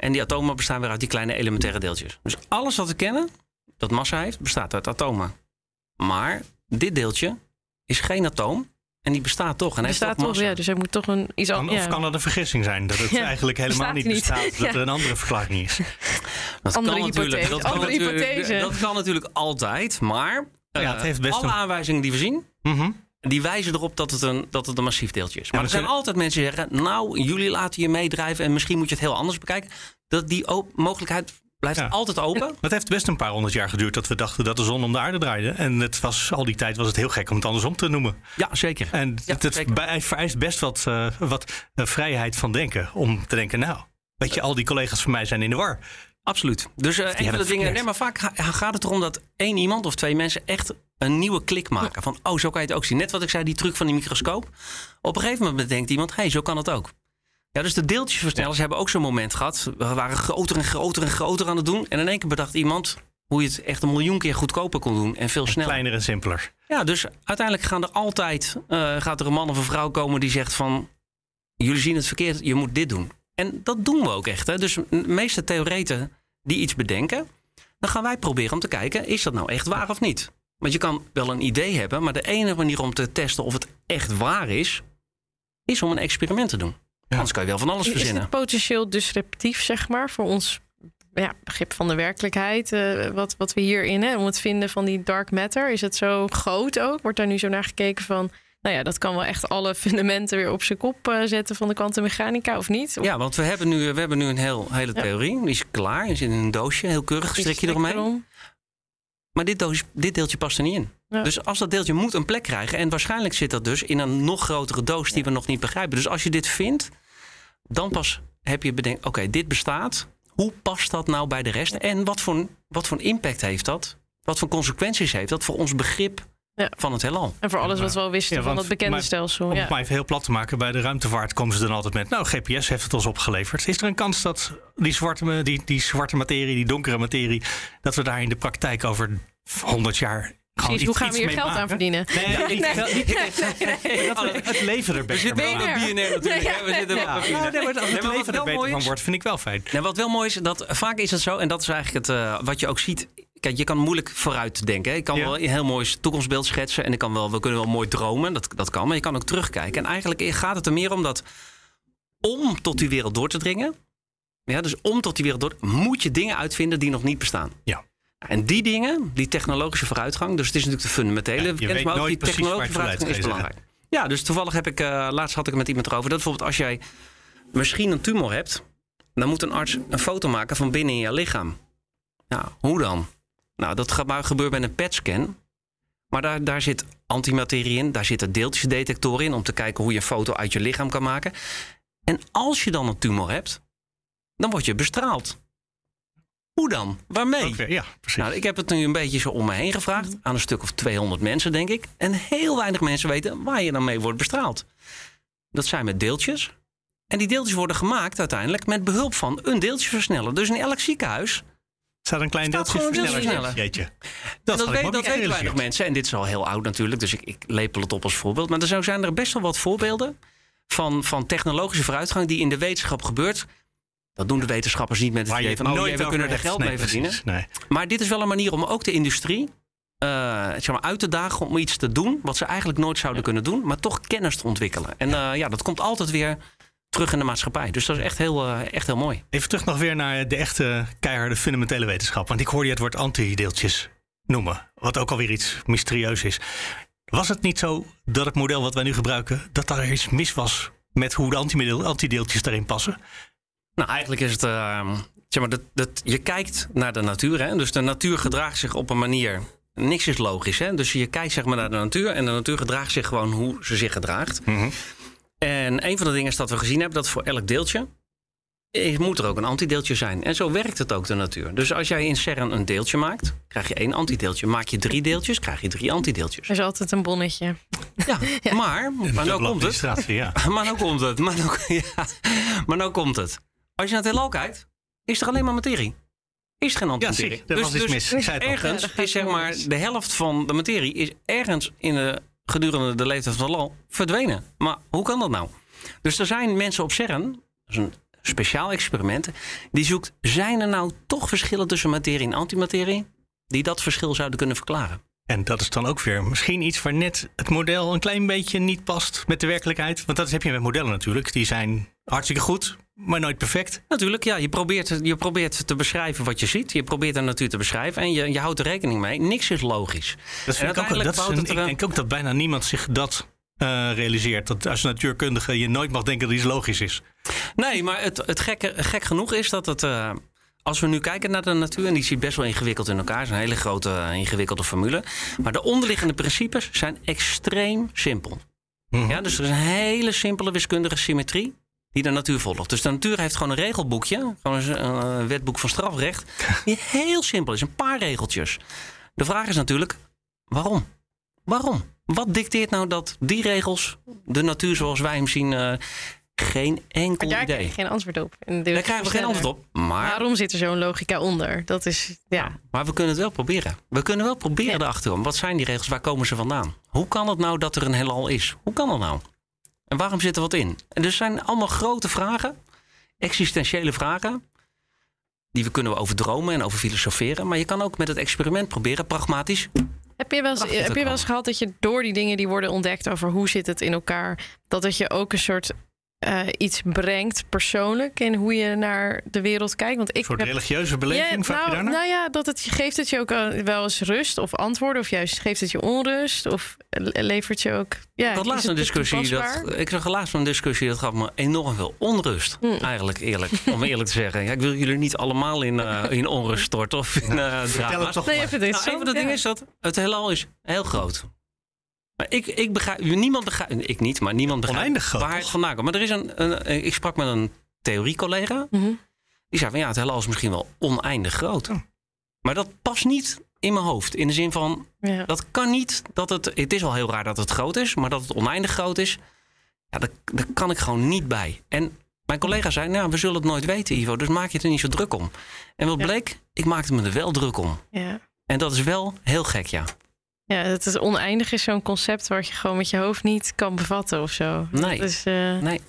Speaker 5: En die atomen bestaan weer uit die kleine elementaire deeltjes. Dus alles wat we kennen, dat massa heeft, bestaat uit atomen. Maar dit deeltje is geen atoom en die bestaat toch. En
Speaker 3: Er
Speaker 5: heeft
Speaker 3: staat
Speaker 5: toch massa.
Speaker 3: ja, dus er moet toch een iets
Speaker 2: Kan,
Speaker 3: anders.
Speaker 2: Of kan dat een vergissing zijn? Dat het
Speaker 3: Ja,
Speaker 2: eigenlijk helemaal
Speaker 3: bestaat
Speaker 2: niet
Speaker 3: niet.
Speaker 2: bestaat. Dat
Speaker 3: Ja.
Speaker 2: er een andere verklaring is.
Speaker 5: Dat
Speaker 3: Andere
Speaker 5: kan natuurlijk,
Speaker 3: hypothese,
Speaker 5: dat kan
Speaker 3: andere
Speaker 5: natuurlijk,
Speaker 3: hypothese.
Speaker 5: dat kan natuurlijk altijd. Maar
Speaker 2: Ja,
Speaker 5: eh,
Speaker 2: het heeft best
Speaker 5: alle
Speaker 2: een-
Speaker 5: aanwijzingen die we zien,
Speaker 2: Mhm.
Speaker 5: Die wijzen erop dat het een, dat het een massief deeltje is. Maar er zijn altijd mensen die zeggen... nou, jullie laten je meedrijven... en misschien moet je het heel anders bekijken. Dat die mogelijkheid Blijft
Speaker 2: Ja.
Speaker 5: altijd open.
Speaker 2: Het heeft best een paar honderd jaar geduurd dat we dachten dat de zon om de aarde draaide. En het was, al die tijd was het heel gek om het andersom te noemen.
Speaker 5: Ja, zeker.
Speaker 2: En het, het
Speaker 5: zeker.
Speaker 2: bij- vereist best wat, eh, wat eh, vrijheid van denken. Om te denken, nou, weet je, al die collega's van mij zijn in de war.
Speaker 5: Absoluut. Dus een van
Speaker 2: hebben
Speaker 5: de
Speaker 2: het
Speaker 5: dingen. Nee, maar vaak ga- gaat het erom dat één iemand of twee mensen echt een nieuwe klik maken. Van, oh, zo kan je het ook zien. Net wat ik zei, die truc van die microscoop. Op een gegeven moment denkt iemand, hé, hey, zo kan het ook. Ja, dus de deeltjesversnellers hebben ook zo'n moment gehad. We waren groter en groter en groter aan het doen. En in één keer bedacht iemand hoe je het echt een miljoen keer goedkoper kon doen. En veel sneller.
Speaker 2: Kleiner en simpeler.
Speaker 5: Ja, dus uiteindelijk gaan er altijd, eh, gaat er een man of een vrouw komen die zegt van... jullie zien het verkeerd, je moet dit doen. En dat doen we ook echt. Hè? Dus de meeste theoreten die iets bedenken... dan gaan wij proberen om te kijken, is dat nou echt waar of niet? Want je kan wel een idee hebben, maar de enige manier om te testen of het echt waar is... is om een experiment te doen. Anders kan je wel van alles
Speaker 3: Is
Speaker 5: verzinnen.
Speaker 3: het potentieel disruptief, zeg maar, voor ons ja, begrip van de werkelijkheid? eh, wat, wat we hierin, hè, om het vinden van die dark matter, is het zo groot ook? Wordt daar nu zo naar gekeken van, nou ja, dat kan wel echt alle fundamenten weer op zijn kop eh, zetten van de kwantummechanica, of niet? Of
Speaker 5: Ja, want we hebben nu, we hebben nu een heel, hele theorie. Die is klaar, die zit in een doosje, heel keurig, strik je eromheen.
Speaker 3: erom?
Speaker 5: Maar dit, doosje, dit deeltje past er niet in.
Speaker 3: Ja.
Speaker 5: Dus als dat deeltje moet een plek krijgen. En waarschijnlijk zit dat dus in een nog grotere doos die we nog niet begrijpen. Dus als je dit vindt, dan pas heb je bedenkt: oké, dit bestaat. Hoe past dat nou bij de rest? En wat voor, wat voor impact heeft dat? Wat voor consequenties heeft dat voor ons begrip
Speaker 3: Ja.
Speaker 5: van het heelal?
Speaker 3: En voor alles wat we al wisten
Speaker 2: Ja,
Speaker 3: van het bekende
Speaker 2: maar-
Speaker 3: stelsel.
Speaker 2: Om
Speaker 3: Ja.
Speaker 2: het maar even heel plat te maken, bij de ruimtevaart komen ze dan altijd met... nou, GPS heeft het ons opgeleverd. Is er een kans dat die zwarte, die, die zwarte materie, die donkere materie... dat we daar in de praktijk over 100 jaar...
Speaker 3: Precies, hoe
Speaker 2: iets-
Speaker 3: gaan we hier
Speaker 2: mee
Speaker 3: geld aan verdienen?
Speaker 2: Nee, dat we het leven er beter
Speaker 3: zitten
Speaker 2: van
Speaker 3: wel BNR natuurlijk? We zitten wel
Speaker 2: Ja, nee, maar als
Speaker 5: Nee,
Speaker 2: het leven er beter van wordt, vind ik wel fijn.
Speaker 5: Nou, wat wel mooi is, dat vaak is het zo, en dat is eigenlijk het, eh, wat je ook ziet. Kijk, je kan moeilijk vooruit denken. hè. Ik kan
Speaker 2: Ja.
Speaker 5: wel een heel mooi toekomstbeeld schetsen en ik kan wel, we kunnen wel mooi dromen, dat, dat kan. Maar je kan ook terugkijken. En eigenlijk gaat het er meer om dat om tot die wereld door te dringen. Ja, dus om tot die wereld door, moet je dingen uitvinden die nog niet bestaan.
Speaker 2: Ja.
Speaker 5: En die dingen, die technologische vooruitgang, dus het is natuurlijk de fundamentele
Speaker 2: Ja, je
Speaker 5: kennis,
Speaker 2: weet
Speaker 5: maar ook
Speaker 2: nooit
Speaker 5: die technologische vooruitgang is belangrijk. Ja, dus toevallig heb ik, eh, laatst had ik het met iemand erover, dat bijvoorbeeld als jij misschien een tumor hebt, dan moet een arts een foto maken van binnen in je lichaam. Nou, hoe dan? Nou, dat gaat maar gebeurt bij een PET-scan. Maar daar, daar zit antimaterie in, daar zitten deeltjesdetectoren in om te kijken hoe je een foto uit je lichaam kan maken. En als je dan een tumor hebt, dan word je bestraald. Hoe dan? Waarmee?
Speaker 2: Ja, precies.
Speaker 5: Nou, ik heb het nu een beetje zo om me heen gevraagd. Aan een stuk of 200 mensen, denk ik. En heel weinig mensen weten waar je dan mee wordt bestraald. Dat zijn met deeltjes. En die deeltjes worden gemaakt uiteindelijk met behulp van een deeltjesversneller. Dus in elk ziekenhuis.
Speaker 2: Staat een klein deeltje
Speaker 5: deeltje
Speaker 2: Jeetje.
Speaker 5: en
Speaker 2: Dat,
Speaker 5: dat, weet, dat weten weinig mensen. En dit is al heel oud natuurlijk. Dus ik, ik lepel het op als voorbeeld. Maar er zo zijn er best wel wat voorbeelden van, van technologische vooruitgang die in de wetenschap gebeurt. Dat doen de wetenschappers niet met het idee van, oh jee, we kunnen er geld
Speaker 2: Nee,
Speaker 5: mee verdienen.
Speaker 2: Nee.
Speaker 5: Maar dit is wel een manier om ook de industrie eh, zeg maar, uit te dagen om iets te doen wat ze eigenlijk nooit zouden kunnen doen, maar toch kennis te ontwikkelen. En eh, ja, dat komt altijd weer terug in de maatschappij. Dus dat is echt heel, eh, echt heel mooi.
Speaker 2: Even terug nog weer naar de echte keiharde fundamentele wetenschap. Want ik hoorde je het woord antideeltjes noemen. Wat ook alweer iets mysterieus is. Was het niet zo dat het model wat wij nu gebruiken... dat daar iets mis was met hoe de antideeltjes daarin passen?
Speaker 5: Nou, eigenlijk is het, eh, zeg maar, dat, dat, je kijkt naar de natuur. Hè? Dus de natuur gedraagt zich op een manier. Niks is logisch. Hè? Dus je kijkt zeg maar, naar de natuur en de natuur gedraagt zich gewoon hoe ze zich gedraagt. En een van de dingen is dat we gezien hebben dat voor elk deeltje eh, moet er ook een antideeltje zijn. En zo werkt het ook de natuur. Dus als jij in CERN een deeltje maakt, krijg je één antideeltje. Maak je drie deeltjes, krijg je drie antideeltjes.
Speaker 3: Er is altijd een bonnetje.
Speaker 5: Ja, maar, maar nou komt het.
Speaker 2: administratie, ja.
Speaker 5: Maar nou komt het. Maar nou, ja, maar nou komt het. Als je naar het heelal kijkt, is er alleen maar materie. Is er geen
Speaker 2: Ja,
Speaker 5: antimaterie.
Speaker 2: zie, er was iets mis. Ik zei het al.
Speaker 5: ergens
Speaker 3: Ja,
Speaker 5: is zeg maar de helft van de materie is ergens in de, gedurende de leeftijd van het heelal verdwenen. Maar hoe kan dat nou? Dus er zijn mensen op CERN, dat is een speciaal experiment, die zoekt, zijn er nou toch verschillen tussen materie en antimaterie die dat verschil zouden kunnen verklaren?
Speaker 2: En dat is dan ook weer misschien iets waar net het model een klein beetje niet past met de werkelijkheid. Want dat heb je met modellen natuurlijk. Die zijn hartstikke goed, maar nooit perfect.
Speaker 5: Natuurlijk, ja. Je probeert, je probeert te beschrijven wat je ziet. Je probeert de natuur te beschrijven. En je, je houdt er rekening mee. Niks is logisch.
Speaker 2: Dat vind ik, ook, dat is een- ik
Speaker 5: een-
Speaker 2: denk ook dat bijna niemand zich dat eh, realiseert. Dat als natuurkundige je nooit mag denken dat iets logisch is.
Speaker 5: Nee, maar het, het gekke, gek genoeg is dat het... eh, als we nu kijken naar de natuur, en die zit best wel ingewikkeld in elkaar, is een hele grote, ingewikkelde formule. Maar de onderliggende principes zijn extreem simpel.
Speaker 2: Mhm.
Speaker 5: Ja, dus er is een hele simpele wiskundige symmetrie die de natuur volgt. Dus de natuur heeft gewoon een regelboekje, gewoon een uh, wetboek van strafrecht, die heel simpel is, een paar regeltjes. De vraag is natuurlijk, waarom? Waarom? Wat dicteert nou dat die regels, de natuur zoals wij hem zien, uh, geen enkel
Speaker 3: daar
Speaker 5: idee?
Speaker 3: krijg je geen antwoord op. En
Speaker 5: Daar krijgen we geen antwoord op. Maar,
Speaker 3: Waarom zit er zo'n logica onder? Dat is, ja.
Speaker 5: maar we kunnen het wel proberen. We kunnen wel proberen
Speaker 3: Ja.
Speaker 5: erachter komen. Wat zijn die regels? Waar komen ze vandaan? Hoe kan het nou dat er een heelal is? Hoe kan dat nou? En waarom zit er wat in? En er zijn allemaal grote vragen, existentiële vragen. Die we kunnen over dromen en over filosoferen. Maar je kan ook met het experiment proberen, pragmatisch.
Speaker 3: Heb je wel eens, heb je wel eens gehad dat je door die dingen die worden ontdekt over hoe zit het in elkaar, dat het je ook een soort eh, iets brengt persoonlijk in hoe je naar de wereld kijkt? Want ik
Speaker 2: Een soort
Speaker 3: heb-
Speaker 2: religieuze beleving,
Speaker 3: Ja,
Speaker 2: vraag je
Speaker 3: nou,
Speaker 2: daarnaar?
Speaker 3: nou ja, dat het, geeft het je ook eh, wel eens rust of antwoorden, of juist geeft het je onrust, of le- levert je ook. Ja,
Speaker 5: Ik had
Speaker 3: is
Speaker 5: laatst een
Speaker 3: het
Speaker 5: discussie. Dat, ik zag laatst een discussie dat gaf me enorm veel onrust.
Speaker 3: Hmm.
Speaker 5: Eigenlijk eerlijk. Om eerlijk te zeggen. Ja, ik wil jullie niet allemaal in, eh, in onrust storten of in
Speaker 2: Vertel
Speaker 5: drama's.
Speaker 2: het toch
Speaker 3: Nee,
Speaker 2: maar.
Speaker 3: even dit.
Speaker 5: Nou, een van de
Speaker 3: Ja.
Speaker 5: dingen is dat het heelal is heel groot. Maar ik, ik begrijp, niemand begrijpt, ik niet, maar niemand begrijpt
Speaker 2: Oneindig groot,
Speaker 5: waar het
Speaker 2: toch?
Speaker 5: vandaan komt. Maar er is een, een, ik sprak met een theoriecollega.
Speaker 3: Mhm.
Speaker 5: Die zei van ja, het heelal is misschien wel oneindig groot.
Speaker 2: Oh.
Speaker 5: Maar dat past niet in mijn hoofd. In de zin van,
Speaker 3: Ja.
Speaker 5: dat kan niet dat het. Het is al heel raar dat het groot is, maar dat het oneindig groot is, ja, daar, daar kan ik gewoon niet bij. En mijn collega zei: Nou, we zullen het nooit weten, Ivo, dus maak je er niet zo druk om. En wat
Speaker 3: Ja.
Speaker 5: bleek? Ik maakte me er wel druk om.
Speaker 3: Ja.
Speaker 5: En dat is wel heel gek, ja.
Speaker 3: Ja, het is oneindig is zo'n concept wat je gewoon met je hoofd niet kan bevatten of zo.
Speaker 5: Nee.
Speaker 3: Dat is, eh,
Speaker 5: Nee.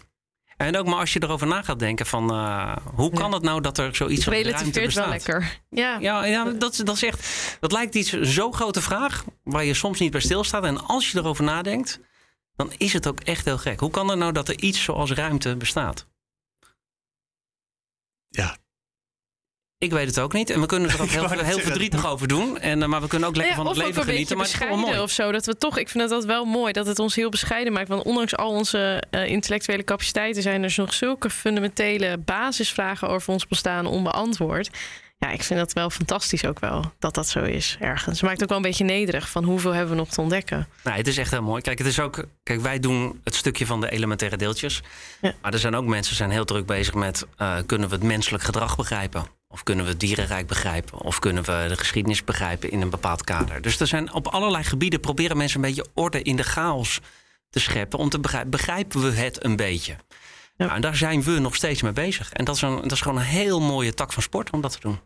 Speaker 5: En ook maar als je erover na gaat denken van hoe hoe kan
Speaker 3: Ja.
Speaker 5: het nou dat er zoiets als ruimte
Speaker 3: relativeert wel
Speaker 5: bestaat?
Speaker 3: lekker. Ja.
Speaker 5: Ja, dat, dat is echt. Dat lijkt iets zo'n grote vraag waar je soms niet bij stilstaat. En als je erover nadenkt, dan is het ook echt heel gek. Hoe kan het nou dat er iets zoals ruimte bestaat?
Speaker 2: Ja.
Speaker 5: Ik weet het ook niet. En we kunnen er ook heel, heel verdrietig over doen. En, eh, maar we kunnen ook lekker
Speaker 3: Ja,
Speaker 5: van het leven
Speaker 3: een
Speaker 5: genieten. Maar
Speaker 3: beetje
Speaker 5: het is mooi.
Speaker 3: of zo. Dat we toch, ik vind dat wel mooi dat het ons heel bescheiden maakt. Want ondanks al onze eh, intellectuele capaciteiten zijn er nog zulke fundamentele basisvragen over ons bestaan onbeantwoord. Ja, ik vind dat wel fantastisch ook wel dat dat zo is ergens. Het maakt ook wel een beetje nederig van hoeveel hebben we nog te ontdekken.
Speaker 5: Nee, het is echt heel mooi. Kijk, het is ook, kijk, wij doen het stukje van de elementaire deeltjes.
Speaker 3: Ja.
Speaker 5: Maar er zijn ook mensen die zijn heel druk bezig met... eh, kunnen we het menselijk gedrag begrijpen? Of kunnen we het dierenrijk begrijpen? Of kunnen we de geschiedenis begrijpen in een bepaald kader? Dus er zijn op allerlei gebieden... proberen mensen een beetje orde in de chaos te scheppen... om te begrijpen, begrijpen we het een beetje?
Speaker 3: Ja.
Speaker 5: Nou, en daar zijn we nog steeds mee bezig. En dat is, een, dat is gewoon een heel mooie tak van sport om dat te doen.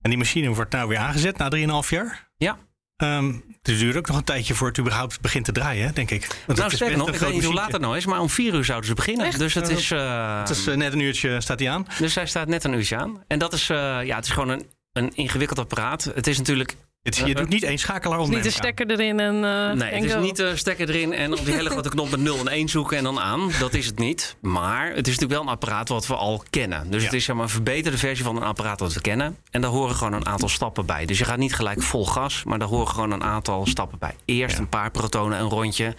Speaker 2: En die machine wordt nou weer aangezet na 3,5 jaar.
Speaker 5: Ja.
Speaker 2: Ehm, het duurt ook nog een tijdje voor het überhaupt begint te draaien, hè, denk ik. Want het
Speaker 5: nou, sterker
Speaker 2: best
Speaker 5: nog,
Speaker 2: een
Speaker 5: ik weet niet hoe laat het nou is... maar om vier uur zouden ze beginnen.
Speaker 3: Echt?
Speaker 5: Dus het is... eh,
Speaker 2: Het is eh, net een uurtje staat hij aan.
Speaker 5: Dus hij staat net een uurtje aan. En dat is, eh, ja, het is gewoon een, een ingewikkeld apparaat. Het is natuurlijk.
Speaker 2: Het, je doet niet één schakelaar om.
Speaker 3: Niet de stekker erin en. eh,
Speaker 5: nee,
Speaker 3: en
Speaker 5: het is
Speaker 3: go.
Speaker 5: niet de stekker erin en op die hele grote knop met 0 en 1 zoeken en dan aan. Dat is het niet. Maar het is natuurlijk wel een apparaat wat we al kennen. Dus
Speaker 2: Ja.
Speaker 5: het is zeg maar, een verbeterde versie van een apparaat dat we kennen. En daar horen gewoon een aantal stappen bij. Dus je gaat niet gelijk vol gas, maar daar horen gewoon een aantal stappen bij. Eerst
Speaker 2: Ja.
Speaker 5: een paar protonen, een rondje.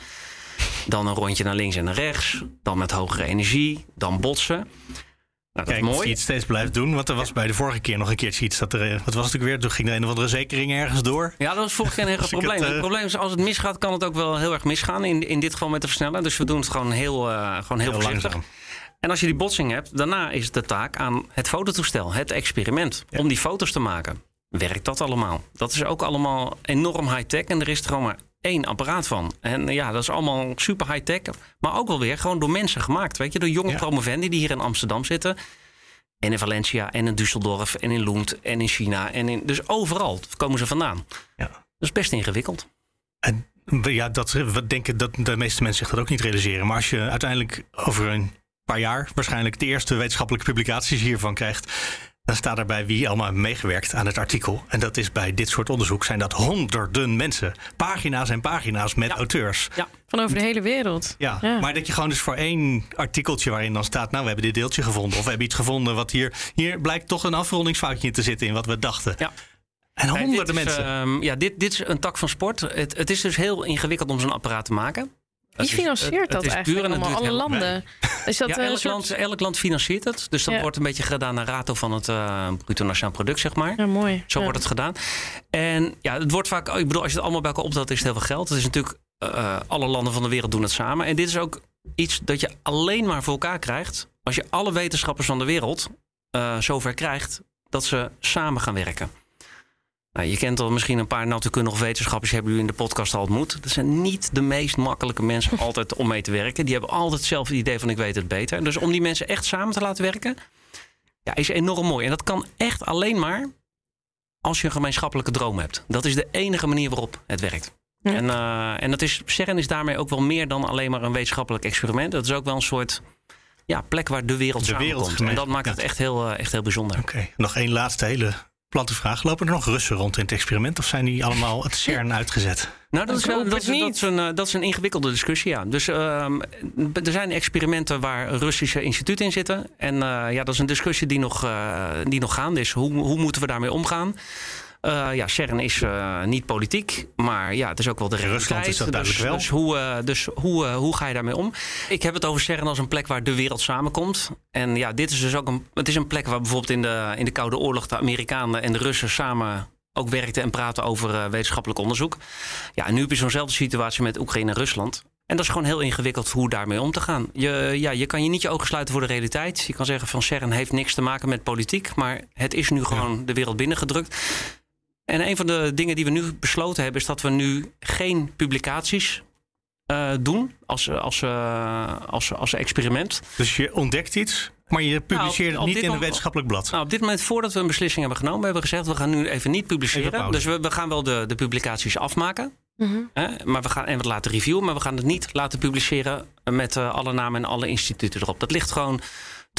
Speaker 5: Dan een rondje naar links en naar rechts. Dan met hogere energie. Dan botsen. Nou, dat
Speaker 2: Kijk,
Speaker 5: mooi.
Speaker 2: je het steeds blijft doen. Want er was bij de vorige keer nog een keertje iets. Dat er, eh, wat was het ook weer? Toen ging er een of andere zekering ergens door.
Speaker 5: Ja, dat is volgens geen
Speaker 2: Als ik
Speaker 5: probleem.
Speaker 2: het,
Speaker 5: Het,
Speaker 2: eh,
Speaker 5: probleem is als het misgaat, kan het ook wel heel erg misgaan. In, in dit geval met de versneller. Dus we doen het gewoon heel, eh, gewoon heel,
Speaker 2: Heel
Speaker 5: voorzichtig.
Speaker 2: langzaam.
Speaker 5: En als je die botsing hebt, daarna is het de taak aan het fototoestel, het experiment,
Speaker 2: Ja.
Speaker 5: om die foto's te maken. Werkt dat allemaal? Dat is ook allemaal enorm high-tech en er is er gewoon maar één apparaat van. En ja, dat is allemaal super high-tech, maar ook wel weer gewoon door mensen gemaakt. Weet je, door jonge
Speaker 2: Ja.
Speaker 5: promovendi die hier in Amsterdam zitten. En in Valencia, en in Düsseldorf, en in Lund, en in China. En in, dus overal komen ze vandaan.
Speaker 2: Ja.
Speaker 5: Dat is best ingewikkeld.
Speaker 2: En ja, dat we denken dat de meeste mensen zich dat ook niet realiseren. Maar als je uiteindelijk over een paar jaar waarschijnlijk de eerste wetenschappelijke publicaties hiervan krijgt. Dan staat erbij wie allemaal meegewerkt aan het artikel. En dat is bij dit soort onderzoek zijn dat honderden mensen. Pagina's en pagina's met
Speaker 5: Ja.
Speaker 2: auteurs.
Speaker 3: Van over de hele wereld.
Speaker 2: Ja,
Speaker 3: Ja.
Speaker 2: maar dat je gewoon dus voor één artikeltje waarin dan staat... nou, we hebben dit deeltje gevonden. Of we hebben iets gevonden wat hier... Hier blijkt toch een afrondingsfoutje in te zitten in wat we dachten.
Speaker 5: Ja.
Speaker 2: En honderden
Speaker 5: dit is,
Speaker 2: mensen.
Speaker 5: ehm, ja, dit, dit is een tak van sport. Het, het is dus heel ingewikkeld om zo'n apparaat te maken.
Speaker 3: Wie
Speaker 5: is-
Speaker 3: financiert
Speaker 5: het- het
Speaker 3: dat
Speaker 5: is
Speaker 3: eigenlijk allemaal? Alle landen? Is dat
Speaker 5: ja,
Speaker 3: een
Speaker 5: elk,
Speaker 3: soort...
Speaker 5: land, elk land financiert het. Dus dat
Speaker 3: Ja.
Speaker 5: wordt een beetje gedaan naar rato van het eh bruto nationaal product, zeg maar.
Speaker 3: Ja, mooi.
Speaker 5: Zo
Speaker 3: Ja.
Speaker 5: wordt het gedaan. En ja, het wordt vaak, ik bedoel, als je het allemaal bij elkaar optelt, is het heel veel geld. Het is natuurlijk, eh, alle landen van de wereld doen het samen. En dit is ook iets dat je alleen maar voor elkaar krijgt als je alle wetenschappers van de wereld eh, zover krijgt dat ze samen gaan werken. Nou, je kent al misschien een paar natuurkundige wetenschappers, hebben jullie in de podcast al ontmoet. Dat zijn niet de meest makkelijke mensen altijd om mee te werken. Die hebben altijd hetzelfde idee van ik weet het beter. Dus om die mensen echt samen te laten werken, ja, is enorm mooi. En dat kan echt alleen maar als je een gemeenschappelijke droom hebt. Dat is de enige manier waarop het werkt.
Speaker 3: Ja.
Speaker 5: En, eh, en dat is, CERN is daarmee ook wel meer dan alleen maar een wetenschappelijk experiment. Dat is ook wel een soort ja, plek waar de wereld
Speaker 2: De
Speaker 5: samenkomt. en dat maakt het echt heel, eh, echt heel bijzonder.
Speaker 2: Oké, nog één laatste hele platte vraag. Lopen er nog Russen rond in het experiment? Of zijn die allemaal het CERN uitgezet?
Speaker 5: Nou, dat is, wel, dat, is, dat,
Speaker 3: niet.
Speaker 5: is een, eh, dat is een ingewikkelde discussie, ja. Dus ehm, er zijn experimenten waar Russische instituten in zitten. En eh, ja, dat is een discussie die nog, eh, die nog gaande is. Hoe, hoe moeten we daarmee omgaan? Eh, ja, CERN is eh, niet politiek, maar ja, het is ook wel de realiteit.
Speaker 2: Rusland is dat
Speaker 5: dus,
Speaker 2: duidelijk wel.
Speaker 5: Dus, hoe, eh, dus hoe, hoe ga je daarmee om? Ik heb het over CERN als een plek waar de wereld samenkomt. En ja, dit is dus ook een, het is een plek waar bijvoorbeeld in de, in de Koude Oorlog de Amerikanen en de Russen samen ook werkten en praten over wetenschappelijk onderzoek. Ja, en nu heb je zo'nzelfde situatie met Oekraïne en Rusland. En dat is gewoon heel ingewikkeld hoe daarmee om te gaan. Je, ja, je kan je niet je ogen sluiten voor de realiteit. Je kan zeggen van CERN heeft niks te maken met politiek. Maar het is nu gewoon de wereld binnengedrukt. En een van de dingen die we nu besloten hebben... is dat we nu geen publicaties eh, doen als, als, eh, als, als experiment.
Speaker 2: Dus je ontdekt iets, maar je publiceert
Speaker 5: Nou, op
Speaker 2: het niet in een wetenschappelijk blad.
Speaker 5: Nou, op dit moment, voordat we een beslissing hebben genomen... hebben we gezegd, we gaan nu even niet publiceren. dus we, we gaan wel de, de publicaties afmaken.
Speaker 3: Mhm.
Speaker 5: Hè? Maar we gaan, en we het laten reviewen, maar we gaan het niet laten publiceren met eh, alle namen en alle instituten erop. Dat ligt gewoon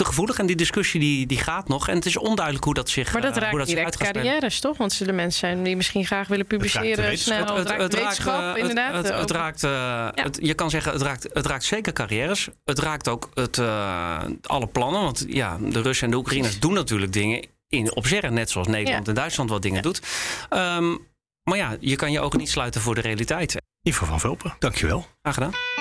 Speaker 5: te gevoelig en die discussie die, die gaat nog. En het is onduidelijk hoe dat zich
Speaker 3: Maar dat
Speaker 5: eh, hoe
Speaker 3: raakt
Speaker 5: dat
Speaker 3: direct carrières, toch? Want er zullen mensen zijn die misschien graag willen
Speaker 2: de
Speaker 3: publiceren. Snel, het, raakt wetenschap,
Speaker 5: eh, het-
Speaker 3: inderdaad.
Speaker 5: Het, het,
Speaker 3: ook.
Speaker 5: raakt, eh, het- je kan zeggen, het raakt, het raakt zeker carrières. Het raakt ook het, eh, alle plannen. Want ja, de Russen en de Oekraïners doen natuurlijk dingen in, op. Net zoals Nederland
Speaker 3: Ja.
Speaker 5: en Duitsland wat dingen doet. Ehm, maar ja, je kan je ogen niet sluiten voor de realiteit.
Speaker 2: Ivo van Vulpen, dankjewel.
Speaker 5: Graag gedaan.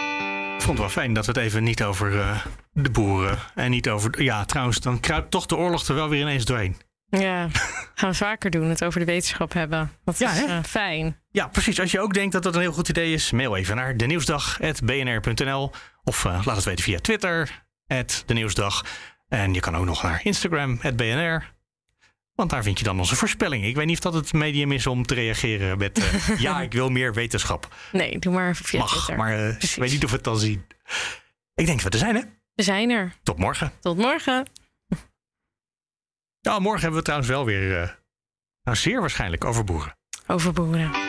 Speaker 2: Ik vond het wel fijn dat we het even niet over eh, de boeren en niet over... Ja, trouwens, dan kruipt toch de oorlog er wel weer ineens doorheen.
Speaker 3: Ja, gaan we vaker doen, het over de wetenschap hebben. Dat
Speaker 2: Ja,
Speaker 3: is eh, fijn.
Speaker 2: Ja, precies. Als je ook denkt dat dat een heel goed idee is, mail even naar denieuwsdag.bnr.nl of eh, laat het weten via Twitter, @denieuwsdag. En je kan ook nog naar Instagram, @bnr. Want daar vind je dan onze voorspellingen. Ik weet niet of dat het medium is om te reageren met... eh, ja, ik wil meer wetenschap.
Speaker 3: Nee, doe maar via
Speaker 2: Mag,
Speaker 3: Twitter.
Speaker 2: maar eh, ik weet niet of we het dan zien. Ik denk dat we er zijn, hè?
Speaker 3: We zijn er.
Speaker 2: Tot morgen.
Speaker 3: Tot morgen.
Speaker 2: Ja, morgen hebben we trouwens wel weer... eh, nou, zeer waarschijnlijk over boeren.
Speaker 3: Over boeren.